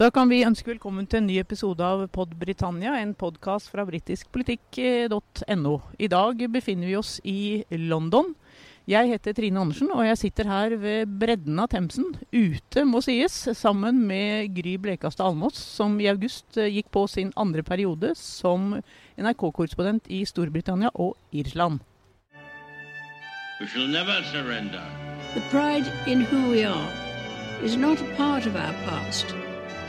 Da kan vi ønske velkommen til en ny episode av Pod Britannia, en podkast fra britiskpolitikk.no. I dag befinner vi oss i London. Jeg heter Trine Andersen, og jeg sitter her ved bredden av Themsen, ute må sies, sammen med Gry Blekastad Almås, som i august eh, gikk på sin andre periode som NRK-korrespondent i Storbritannia og Irland. We shall never surrender. The pride in who we are is not a part of our past.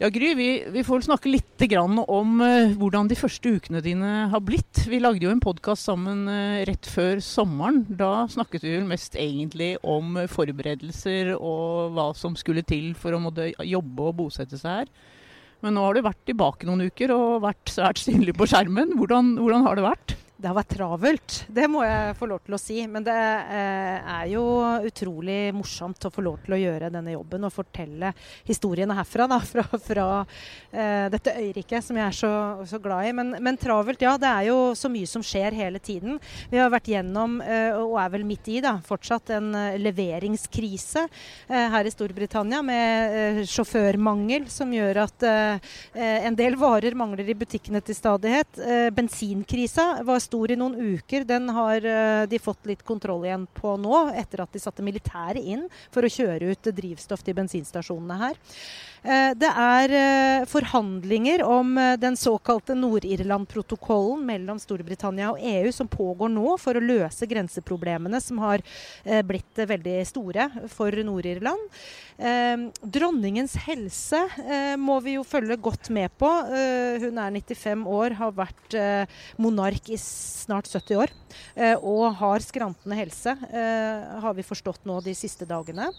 Ja, Gry, vi, vi får snakke litt om uh, hvordan de første ukene dine har blitt. Vi lagde jo en podkast sammen uh, rett før sommeren. Da snakket vi vel mest egentlig om forberedelser og hva som skulle til for å måtte jobbe og bosette seg her. Men nå har du vært tilbake noen uker og vært svært synlig på skjermen. Hvordan, hvordan har det vært? Det har vært travelt, det må jeg få lov til å si. Men det eh, er jo utrolig morsomt å få lov til å gjøre denne jobben og fortelle historiene herfra. Da, fra, fra eh, dette øyriket som jeg er så, så glad i. Men, men, travelt, ja. Det er jo så mye som skjer hele tiden. Vi har vært gjennom, eh, og er vel midt i, da, fortsatt en leveringskrise eh, her i Storbritannia med sjåførmangel som gjør at en del varer mangler i butikkene til stadighet. bensinkrisa var stor i noen uker. Den har uh, de fått litt kontroll igjen på nå, etter at de satte militæret inn for å kjøre ut drivstoff til bensinstasjonene her. Uh, det er uh, forhandlinger om den såkalte Nord-Irland-protokollen mellom Storbritannia og EU som pågår nå for å løse grenseproblemene som har blitt veldig store for Nord-Irland. dronningens helse må vi jo følge godt med på. hun er 95 år, har vært monark i snart 70 år eh, og har skrantende helse, eh, har vi forstått nå de siste dagene.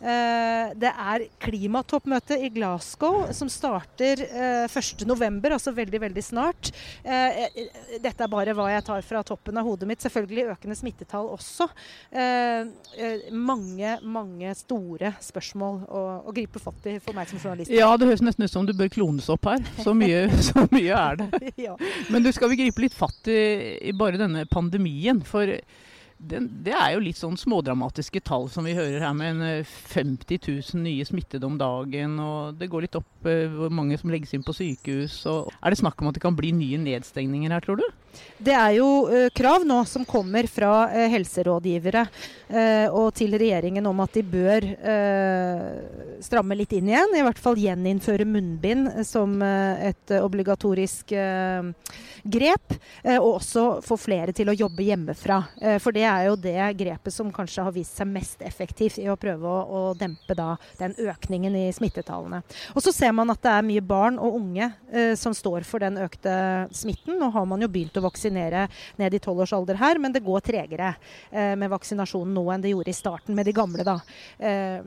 Eh, det er klimatoppmøte i Glasgow som starter 1.11., altså veldig, veldig snart. Dette er bare hva jeg tar fra toppen av hodet mitt. Selvfølgelig økende smittetall også. Mange, mange store spørsmål å, å gripe fatt i for meg som journalist. Ja, det høres nesten ut som du bør klones opp her. Så mye, så mye er det. Men du skal vi gripe litt fatt i, i bare denne pandemien? For det, det, er jo litt sånn smådramatiske tall som vi hører her, med en 50 eh, 000 nye smittede om dagen. og Det går litt opp eh, hvor mange som legges inn på sykehus. og Er det snakk om at det kan bli nye nedstengninger her, tror du? Det er jo uh, krav nå som kommer fra uh, helserådgivere uh, og til regjeringen om at de bør stramme litt inn igjen. I hvert fall gjeninnføre munnbind som et obligatorisk grep. og også få flere til å jobbe hjemmefra. for det er jo det grepet som kanskje har vist seg mest effektivt i å prøve å, å dempe da, den økningen i smittetallene. Og så ser man at det er mye barn og unge som står for den økte smitten. Nå har man jo begynt å vaksinere ned i tolvårsalder her, men det går tregere eh, med vaksinasjonen nå enn det gjorde i starten med de gamle. da. Eh,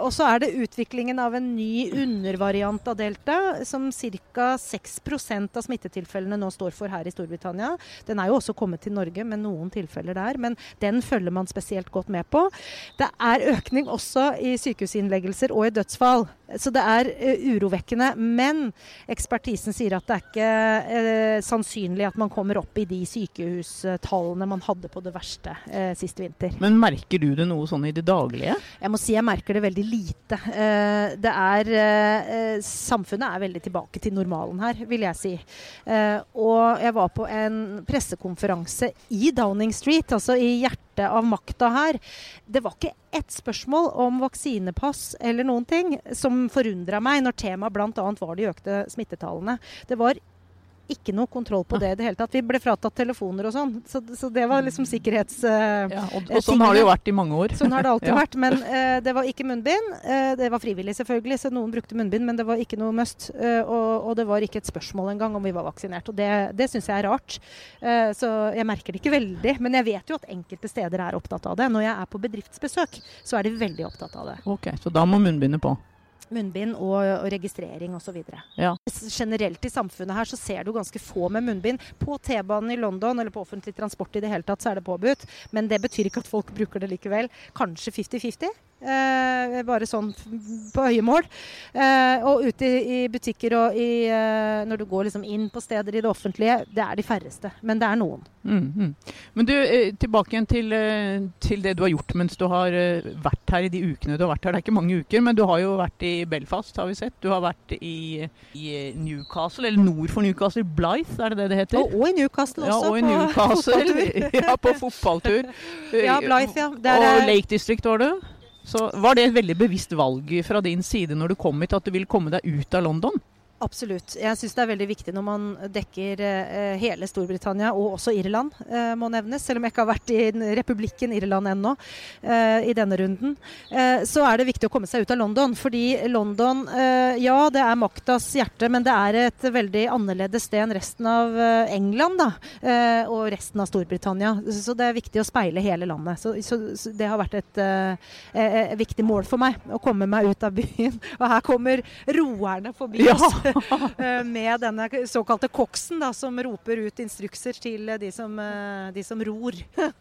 og så er det utviklingen av en ny undervariant av delta, som ca. 6% av smittetilfellene nå står for her i Storbritannia. Den er jo også kommet til Norge med noen tilfeller der, men den følger man spesielt godt med på. Det er økning også i sykehusinnleggelser og i dødsfall. Så det er uh, urovekkende. Men ekspertisen sier at det er ikke uh, sannsynlig at man kommer opp i de sykehustallene man hadde på det verste uh, sist vinter. Men merker du det noe sånn i det daglige? Jeg må si jeg merker det veldig lite. det er Samfunnet er veldig tilbake til normalen her, vil jeg si. og jeg var på en pressekonferanse i Downing Street, altså i hjertet hjertet av makta her. Det var ikke ett spørsmål om vaksinepass eller noen ting som forundra meg, når temaet bl.a. var de økte smittetallene. Det var ikke noe kontroll på det i det hele tatt. Vi ble fratatt telefoner og sånn. Så, så, det var liksom sikkerhets... Uh, ja, og, og sånn har det jo vært i mange år. Sånn har det alltid ja. vært. Men uh, det var ikke munnbind. Uh, det var frivillig, selvfølgelig, så noen brukte munnbind, men det var ikke noe must. Og, og, det var ikke et spørsmål engang om vi var vaksinert. Og det, det syns jeg er rart. så jeg merker det ikke veldig. Men jeg vet jo at enkelte steder er opptatt av det. Når jeg er på bedriftsbesøk, så er de veldig opptatt av det. Ok, Så da må munnbindet på? Munnbind og, og registrering osv. Ja. Generelt i samfunnet her så ser du ganske få med munnbind. På T-banen i London eller på offentlig transport i det hele tatt så er det påbudt. Men det betyr ikke at folk bruker det likevel. Kanskje 50-50? Eh, bare sånn på øyemål. Eh, og ute i, i butikker og i, eh, når du går liksom inn på steder i det offentlige, det er de færreste. Men det er noen. Mm, mm. Men du, eh, tilbake igjen til, eh, til det du har gjort mens du har eh, vært her i de ukene du har vært her. Det er ikke mange uker, men du har jo vært i Belfast, har vi sett. Du har vært i, i Newcastle, eller nord for Newcastle, Blythe, er det det det heter? Og, og i Newcastle ja, også. og i på Newcastle. fotballtur. ja, på fotballtur. Ja, Blythe, ja. Der og er- Lake District var det. Så Var det et veldig bevisst valg fra din side når du kom hit, at du vil komme deg ut av London? Absolutt. Jeg syns det er veldig viktig når man dekker eh, hele Storbritannia, og også Irland, eh, må nevnes. Selv om jeg ikke har vært i republikken Irland ennå eh, i denne runden. Eh, så er det viktig å komme seg ut av London. Fordi London, eh, ja det er maktas hjerte, men det er et veldig annerledes sted enn resten av England da, eh, og resten av Storbritannia. Så det er viktig å speile hele landet. Så, det har vært et viktig mål for meg, å komme meg ut av byen. Og her kommer roerne forbi Ja. Eh, med denne såkalte koksen da, som roper ut instrukser til eh, de som, eh, de som ror.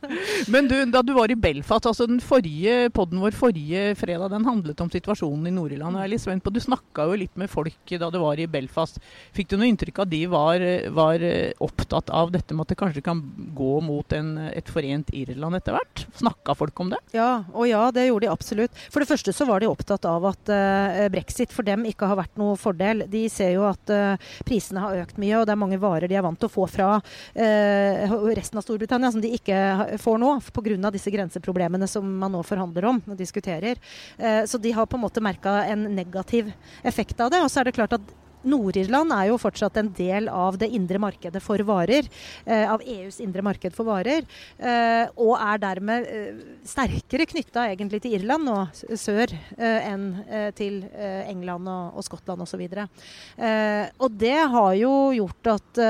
Men du, da du var i Belfast, altså den forrige podden vår forrige fredag, den handlet om situasjonen i Nord-Irland. Jeg er litt spent på, Du snakka jo litt med folk da du var i Belfast. Fikk du noe inntrykk av at de var, var opptatt av dette med at det kanskje kan gå mot en, et forent Irland etter hvert? Snakka folk om det? Ja, og ja, det gjorde de absolutt. For det første så var de opptatt av at uh, brexit for dem ikke har vært noe fordel. De ser jo at uh, prisene har økt mye, og det er mange varer de er vant til å få fra uh, resten av Storbritannia som de ikke får nå pga. disse grenseproblemene som man nå forhandler om og diskuterer. Uh, så de har på en måte merka en negativ effekt av det. Og så er det klart at Nord-Irland er jo fortsatt en del av det indre markedet for varer. Eh, av EUs indre marked for varer. Eh, og er dermed eh, sterkere knytta egentlig til Irland og sør eh, enn eh, til eh, England og, og Skottland osv. Eh, og det har jo gjort at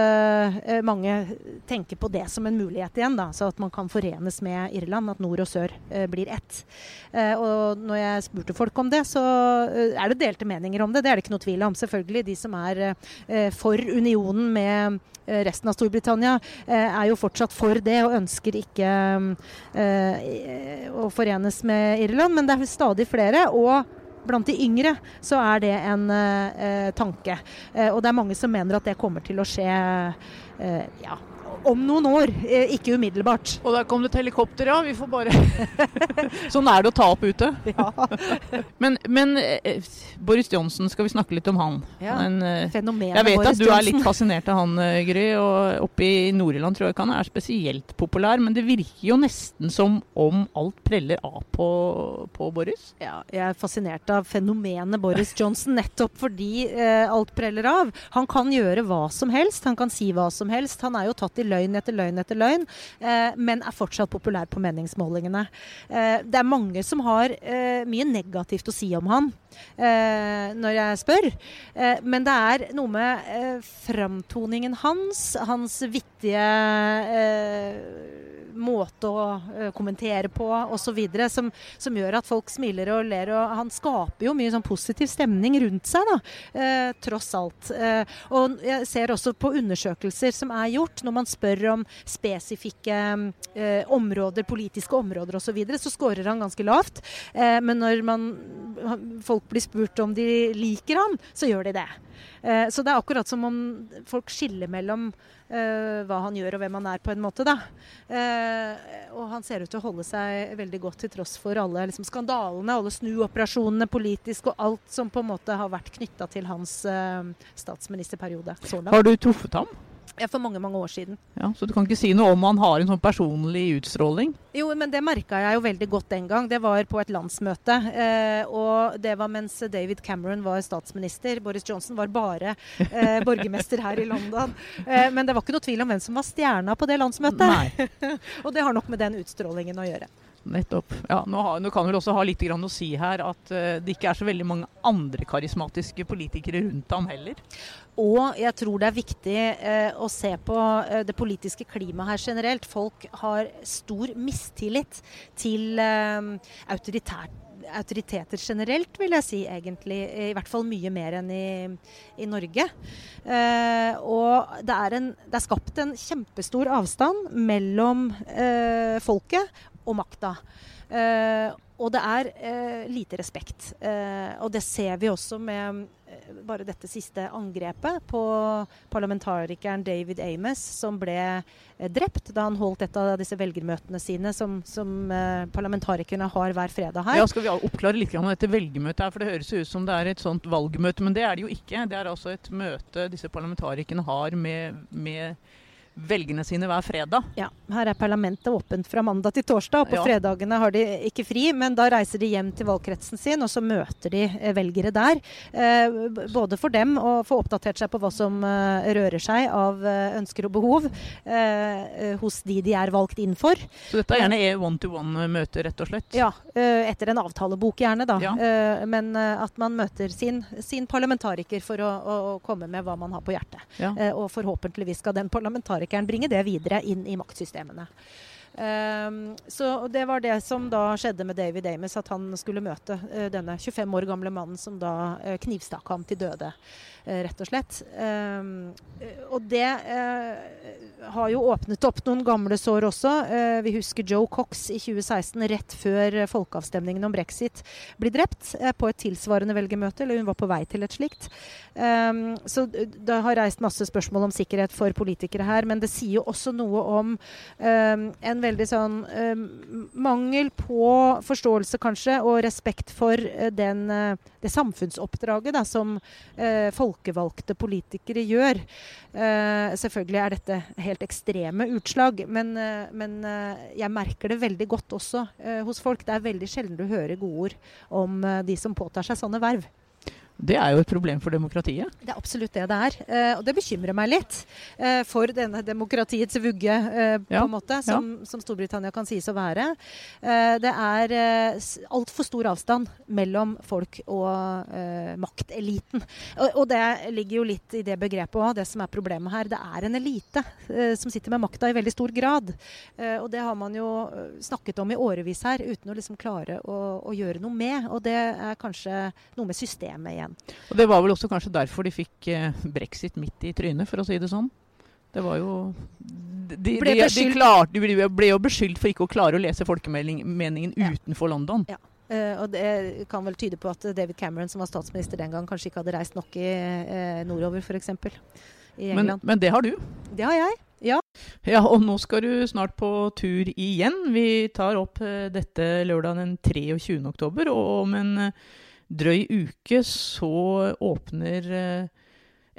mange tenker på det som en mulighet igjen. Da, så at man kan forenes med Irland. At nord og sør blir ett. Og når jeg spurte folk om det, så er det delte meninger om det. Det er det ikke noe tvil om. Selvfølgelig. De som er eh, for unionen med eh, resten av Storbritannia, eh, er jo fortsatt for det og ønsker ikke å forenes med Irland. Men det er stadig flere. og Blant de yngre så er det en uh, tanke. Uh, og det er mange som mener at det kommer til å skje uh, ja, om noen år. Eh, ikke umiddelbart. Og der kom det et helikopter, ja. Vi får bare Sånn er det å ta opp ute. Men, men eh, Boris Johnson, skal vi snakke litt om han? Ja. Men, eh, Fenomenet jeg vet Boris at du er litt fascinert av han, Gry. Og oppe i Nord-Irland tror jeg ikke han er spesielt populær. Men det virker jo nesten som om alt preller av på, på Boris. Ja, jeg er fascinert av fenomenet Boris Johnson nettopp fordi eh, alt preller av. Han kan gjøre hva som helst, han kan si hva som helst. Han er jo tatt i løgn etter løgn etter løgn, eh, men er fortsatt populær på meningsmålingene. Eh, det er mange som har eh, mye negativt å si om han eh, når jeg spør. Eh, men det er noe med eh, framtoningen hans, hans vittige måte å eh, kommentere på osv. Som, som gjør at folk smiler og ler. og Han skaper jo mye sånn positiv stemning rundt seg, da, eh, tross alt. Eh, og jeg ser også på undersøkelser som er gjort, når man spør om spesifikke områder, politiske områder osv., så, videre, så scorer han ganske lavt. Men når man, folk blir spurt om de liker han, så gjør de det. Eh, så det er akkurat som om folk skiller mellom eh, hva han gjør og hvem han er, på en måte. da. Eh, og han ser ut til å holde seg veldig godt til tross for alle liksom, skandalene, alle snuoperasjonene politisk og alt som på en måte har vært knytta til hans statsministerperiode så langt. Har du truffet ham? Ja, for mange, mange år siden. Ja, så du kan ikke si noe om han har en sånn personlig utstråling? Jo, men det merka jeg jo veldig godt den gang. Det var på et landsmøte. Eh, og det var mens David Cameron var statsminister. Boris Johnson var bare eh, borgermester her i London. Eh, men det var ikke noe tvil om hvem som var stjerna på det landsmøtet. Nei. og det har nok med den utstrålingen å gjøre. Nettopp. Ja, nå, har, nå kan vel også ha litt å si her at eh, det ikke er så veldig mange andre karismatiske politikere rundt ham heller. Og jeg tror det er viktig eh, å se på eh, det politiske klimaet her generelt. Folk har stor mistillit til eh, autoriteter generelt, vil jeg si egentlig. I hvert fall mye mer enn i, i Norge. Eh, og det er, en, det er skapt en kjempestor avstand mellom eh, folket og makta. Eh, og det er eh, lite respekt. Eh, og det ser vi også med eh, bare dette siste angrepet på parlamentarikeren David Amos, som ble eh, drept da han holdt et av disse velgermøtene sine, som, som eh, parlamentarikerne har hver fredag her. Ja, Skal vi oppklare litt om dette velgermøtet her, for det høres ut som det er et sånt valgmøte, men det er det jo ikke. Det er altså et møte disse parlamentarikerne har med, med velgerne sine hver fredag. Ja, Her er parlamentet åpent fra mandag til torsdag. og På Ja. fredagene har de ikke fri, men da reiser de hjem til valgkretsen sin, og så møter de eh, velgere der. Eh, både for dem å få oppdatert seg på hva som eh, rører seg av eh, ønsker og behov eh, eh, hos de de er valgt inn for. Så dette er gjerne e one-to-one-møte, rett og slett. Ja, etter en avtalebok gjerne, da. Ja. Eh, men at man møter sin, sin parlamentariker for å, å, komme med hva man har på hjertet. Ja. Og forhåpentligvis skal den parlamentarikeren bringe det videre inn i maktsystemene. Ehm, så det var det som da skjedde med David Amos, at han skulle møte eh, denne 25 år gamle mannen som da uh, knivstakk ham til døde, eh, rett og slett. Ehm, eh, og det eh, har jo åpnet opp noen gamle sår også. Eh, vi husker Joe Cox i 2016, rett før eh, folkeavstemningen om brexit, blir drept eh, på et tilsvarende velgermøte, eller hun var på vei til et slikt. Ehm, så det har reist masse spørsmål om sikkerhet for politikere her, men det sier jo også noe om ehm, en veldig sånn eh, mangel på forståelse, kanskje, og respekt for eh, den, eh, det samfunnsoppdraget da, som eh, folkevalgte politikere gjør. Eh, selvfølgelig er dette helt ekstreme utslag, men, men jeg merker det veldig godt også hos folk. Det er veldig sjelden du hører gode ord om de som påtar seg sånne verv. Det er jo et problem for demokratiet. Det er absolutt det det er. Eh, og det bekymrer meg litt eh, for denne demokratiets vugge, eh, på Ja, en måte, som, som Storbritannia kan sies å være. Eh, det er altfor stor avstand mellom folk og makteliten. Og, og det ligger jo litt i det begrepet òg, det som er problemet her. Det er en elite som sitter med makta i veldig stor grad. Eh, og det har man jo snakket om i årevis her, uten å liksom klare å, å gjøre noe med. Og det er kanskje noe med systemet igjen. Og det var vel også kanskje derfor de fikk eh, brexit midt i trynet, for å si det sånn. Det var jo De, Ble de, de, klarte, de ble- jo beskyldt for ikke å klare å lese folkemeningen Ja. utenfor London. Uh, og det kan vel tyde på at David Cameron, som var statsminister den gang, kanskje ikke hadde reist nok i, uh, nordover, f.eks. I Men, England. men det har du. det har jeg. Ja, ja. og nå skal du snart på tur igjen. Vi tar opp uh, dette lørdag den 23. oktober, og om en eh, drøy uke så åpner eh,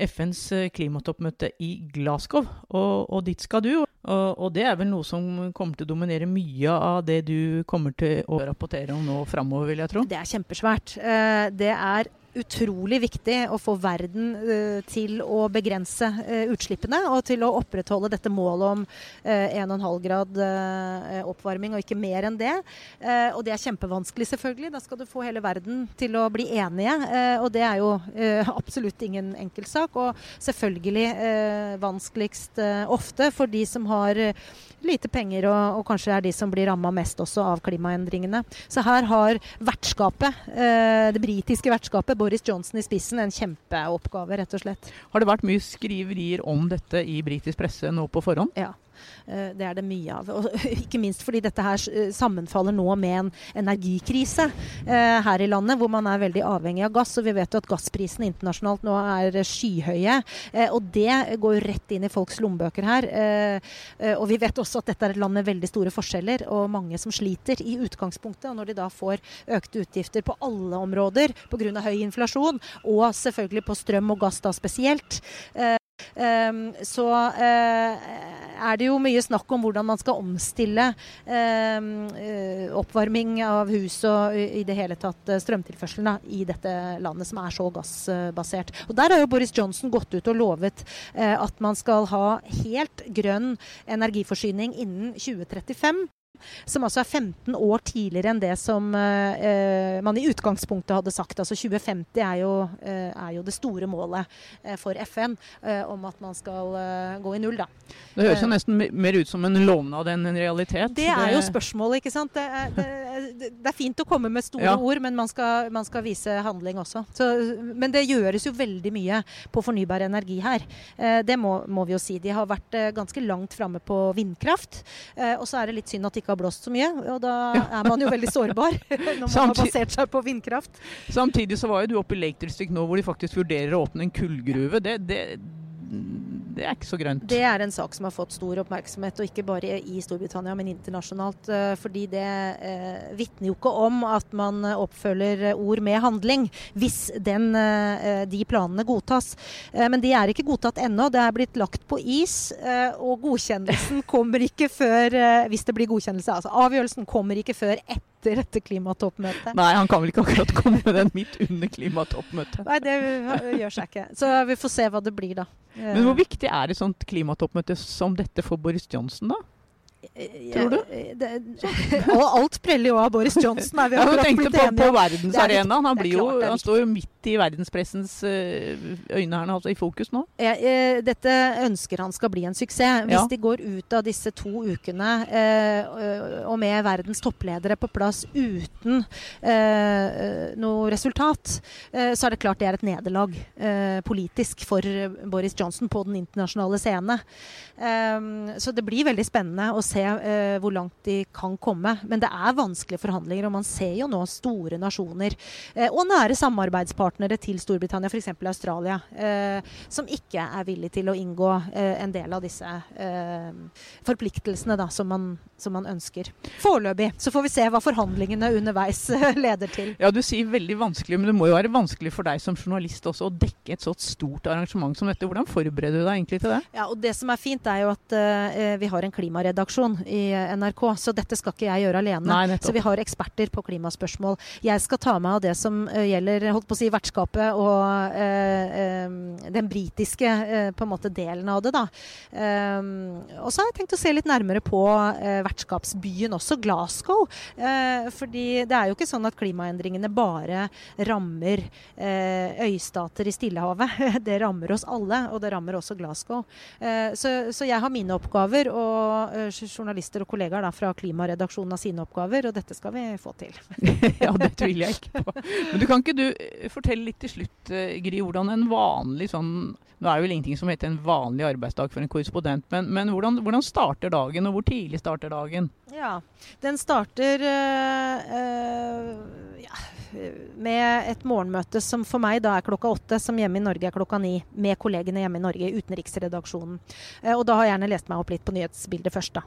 FNs eh, klimatoppmøte i Glasgow, og, og dit skal du. Og, og det er vel noe som kommer til å dominere mye av det du kommer til å rapportere om nå framover, vil jeg tro. Det er kjempesvært. Eh, det er utrolig viktig å få verden eh, til å begrense eh, utslippene og til å opprettholde dette målet om eh, 1,5 grad oppvarming, og ikke mer enn det. Og det er kjempevanskelig, selvfølgelig. Da skal du få hele verden til å bli enige. Og det er jo absolutt ingen enkel sak. Og selvfølgelig vanskeligst ofte for de som har eh, lite penger, og, og kanskje er de som blir ramma mest også av klimaendringene. Så her har vertskapet, eh, det britiske vertskapet, Boris Johnson i spissen, en kjempeoppgave, rett og slett. Har det vært mye skriverier om dette i britisk presse nå på forhånd? Ja. Eh, Det er det mye av. Og ikke minst fordi dette her eh, sammenfaller nå med en energikrise eh, her i landet, hvor man er veldig avhengig av gass. Og vi vet jo at gassprisene internasjonalt nå er skyhøye. Og det går rett inn i folks lommebøker her. Og vi vet også at dette er et land med veldig store forskjeller, og mange som sliter i utgangspunktet. Og når de da får økte utgifter på alle områder pga. høy inflasjon, og selvfølgelig på strøm og gass da spesielt, så eh, er det jo mye snakk om hvordan man skal omstille um, eh, oppvarming av hus og i det hele tatt eh, strømtilførselen i dette landet som er så gassbasert. Og Der har jo Boris Johnson gått ut og lovet at man skal ha helt grønn energiforsyning innen 2035. Som altså er 15 år tidligere enn det som eh, eh, man i utgangspunktet hadde sagt. Altså 2050 er jo, eh, er jo det store målet eh, for FN eh, om at man skal eh, gå i null, da. Det høres jo nesten mer ut som en lovnad enn en realitet. Det er jo spørsmålet, ikke sant. Det det, det, er fint å komme med store Ja. ord, men man skal, man skal vise handling også. Så, men det gjøres jo veldig mye på fornybar energi her. Eh, det må, må vi jo si. De har vært eh, ganske langt framme på vindkraft. Eh, og så er det litt synd at det ikke har blåst så mye, og da er man jo veldig sårbar når man har basert seg på vindkraft. Samtidig så var jo du oppe i Lake District nå hvor de faktisk vurderer å åpne en kullgruve. Det, det, det er ikke så grønt. Det er en sak som har fått stor oppmerksomhet, og ikke bare i Storbritannia, men internasjonalt. eh, Fordi det eh, vitner jo ikke om at man oppfølger ord med handling, hvis den, eh, de planene godtas. Eh, Men de er ikke godtatt ennå. Det er blitt lagt på is, eh, og godkjennelsen kommer ikke før eh, Hvis det blir godkjennelse, altså avgjørelsen kommer ikke før etter dette klimatoppmøtet. Nei, han kan vel ikke akkurat komme med den midt under klimatoppmøtet. Nei, det gjør seg ikke. Så vi får se hva det blir, da. Men hvor viktig er et sånt klimatoppmøte som dette for Boris Johnson, da? Tror du? Eh, Det, og alt preller jo av Boris Johnson, er vi Ja, tenkte på, på er verdensarenaen. Han, blir jo, klart han står jo midt i verdenspressens eh, øyne her altså i fokus nå. Jeg, eh, dette ønsker han skal bli en suksess. Hvis Ja. de går ut av disse to ukene eh, og med verdens toppledere på plass uten eh, noe resultat, eh, så er det klart det er et nederlag eh, politisk for Boris Johnson på den internasjonale scene. Så det blir veldig spennende å se eh, hvor langt de kan komme. Men det er vanskelige forhandlinger, og man ser jo nå store nasjoner eh, og nære samarbeidspartnere til Storbritannia, f.eks. Australia, eh, som ikke er villig til å inngå eh, en del av disse eh, forpliktelsene da, som, man, som man ønsker. Foreløpig. Så får vi se hva forhandlingene underveis eh, leder til. Ja, du sier veldig vanskelig, men det må jo være vanskelig for deg som journalist også å dekke et så stort arrangement som dette. Hvordan forbereder du deg egentlig til det? Ja, og Det som er fint, er jo at vi har en klimaredaksjon i eh, NRK, så dette skal ikke jeg gjøre alene. Nei, så vi har eksperter på klimaspørsmål. Jeg skal ta meg av det som eh, gjelder holdt på å si, vertskapet og eh, den britiske eh, på en måte delen av det. da. Eh, og så har jeg tenkt å se litt nærmere på vertskapsbyen også, Glasgow. Eh, fordi det er jo ikke sånn at klimaendringene bare rammer øystater i Stillehavet. Det rammer oss alle, og det rammer også Glasgow. Eh, så, så jeg har mine oppgaver, og journalister og kollegaer da, fra klimaredaksjonen av sine oppgaver, og dette skal vi få til. ja, det tviler jeg ikke på. Men du kan ikke du eh, fortelle litt til slutt, eh, Gry, hvordan en vanlig sånn Nå er det vel ingenting som heter en vanlig arbeidsdag for en korrespondent, men, men hvordan, hvordan starter dagen, og hvor tidlig starter dagen? Ja, den starter øh, øh, ja, med et morgenmøte som for meg da er klokka åtte, som hjemme i Norge er klokka ni, med kollegene hjemme i Norge utenriksredaksjonen. Eh, og da har jeg gjerne lest meg opp litt på nyhetsbildet først, da.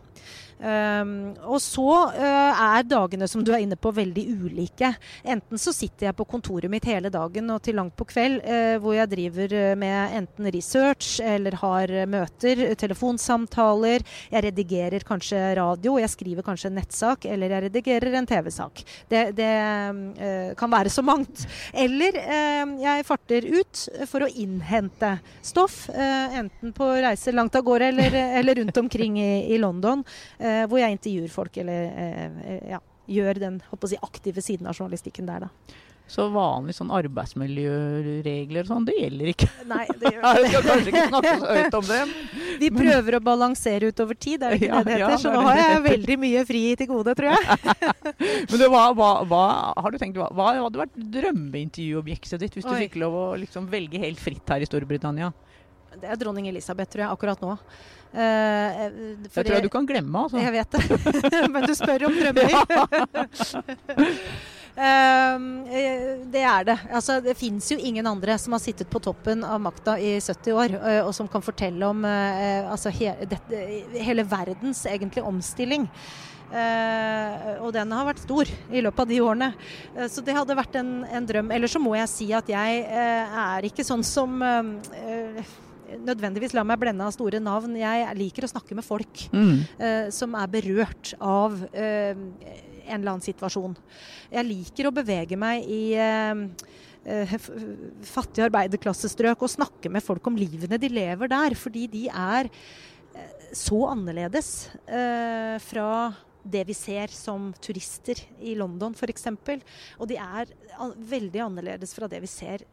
Um, og så eh, er dagene som du er inne på, veldig ulike. Enten så sitter jeg på kontoret mitt hele dagen og til langt på kveld, eh, hvor jeg driver med enten research eller har møter, telefonsamtaler. Jeg redigerer kanskje radio, jeg skriver kanskje en nettsak, eller jeg redigerer en TV-sak. Det, det kan være så mangt. Eller eh, jeg farter ut for å innhente stoff, eh, enten på reiser langt av gårde eller, eller rundt omkring i, i London, eh, hvor jeg intervjuer folk eller eh, eh, ja, gjør den håper si, aktive siden av journalistikken der, da. Så vanlige sånn arbeidsmiljøregler og sånn, det gjelder ikke. Nei, det Jeg skal kanskje ikke snakke så høyt om det. Vi prøver å balansere utover tid, er det ikke Ja, det det ja, heter? Så er nå har jeg veldig mye fri til gode, tror jeg. Men det, hva, hva, hva har du tenkt, hva, hva hadde vært drømmeintervjuobjektet ditt hvis du fikk lov å liksom velge helt fritt her i Storbritannia? Det er dronning Elisabeth, tror jeg, akkurat nå. Eh, Det tror jeg du kan glemme. altså. Jeg vet det. Men du spør om drømmer. Um, eh, det er det. Altså, det fins jo ingen andre som har sittet på toppen av makta i 70 år, eh, og som kan fortelle om eh, altså, he, dette, hele verdens egentlig omstilling. Uh, og den har vært stor i løpet av de årene. Uh, så det hadde vært en, en drøm. Eller så må jeg si at jeg uh, er ikke sånn som nødvendigvis lar meg blende av store navn. Jeg liker å snakke med folk Mm. som er berørt av eh, en eller annen situasjon. Jeg liker å bevege meg i eh, eh, fattige arbeiderklassestrøk og snakke med folk om livene de lever der, fordi de er eh, så annerledes eh, fra det vi ser som turister i London f.eks. Og de er veldig annerledes fra det vi ser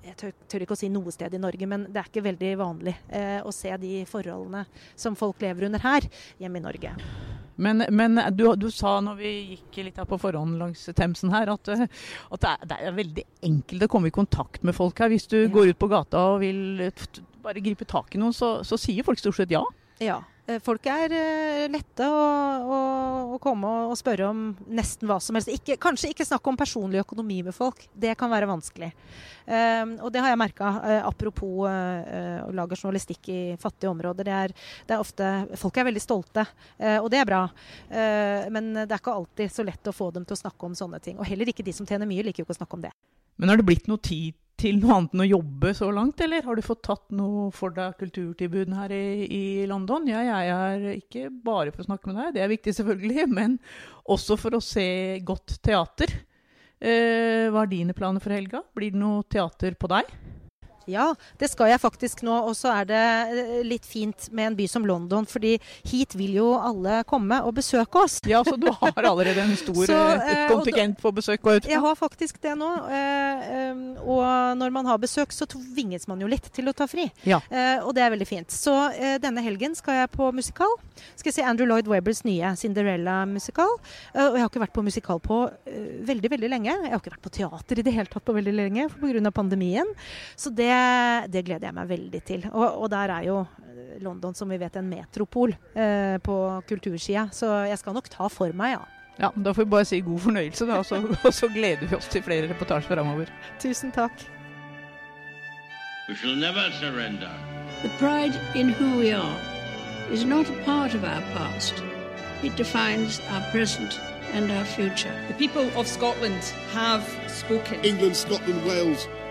jeg tør, tør ikke å si noe sted i Norge, men det er ikke veldig vanlig eh, å se de forholdene som folk lever under her, hjemme i Norge. Men, men du, du, sa når vi gikk litt her på forhånd langs Themsen her, at, eh, at det, er, det, er, veldig enkelt å komme i kontakt med folk her. Hvis du ja. går ut på gata og vil bare gripe tak i noen, så, så sier folk stort sett ja. Ja. Eh, folk er uh, lette å, å, komme og spørre om nesten hva som helst. Ikke, kanskje ikke snakke om personlig økonomi med folk. Det kan være vanskelig. Um, og det har jeg merka. Uh, apropos å lage journalistikk i fattige områder. Det er, det er ofte, folk er veldig stolte, og det er bra. men det er ikke alltid så lett å få dem til å snakke om sånne ting. Og heller ikke de som tjener mye, liker jo ikke å snakke om det. Men har det blitt noe tid til noe annet enn å jobbe så langt, eller har du fått tatt noe for deg kulturtilbud her i, i London? Ja, jeg er ikke bare for å snakke med deg, det er viktig selvfølgelig, men også for å se godt teater. Eh, hva er dine planer for helga? Blir det noe teater på deg? Ja, det skal jeg faktisk nå. Og så er det eh, litt fint med en by som London, fordi hit vil jo alle komme og besøke oss. Ja, så du har allerede en stor så, eh, kontingent på besøk? Jeg har faktisk det nå. Eh, og når man har besøk, så tvinges man jo litt til å ta fri. Ja. Og det er veldig fint. Så denne helgen skal jeg på musikal. Skal jeg se Andrew Lloyd Webbers nye Cinderella-musikal. Og jeg har ikke vært på musikal på veldig, veldig lenge. Jeg har ikke vært på teater i det hele tatt på veldig lenge pga. pandemien. Så det det, gleder jeg meg veldig til. Og, og, der er jo eh, London, som vi vet, en metropol eh, på kultursida. Så jeg skal nok ta for meg, ja. Ja, Da får vi bare si god fornøyelse, da, og så, og så gleder vi oss til flere reportasjer framover. Tusen takk. We shall never surrender. The pride in who we are is not a part of our past. It defines our present and our future. The people of Scotland have spoken. England, Scotland, Wales,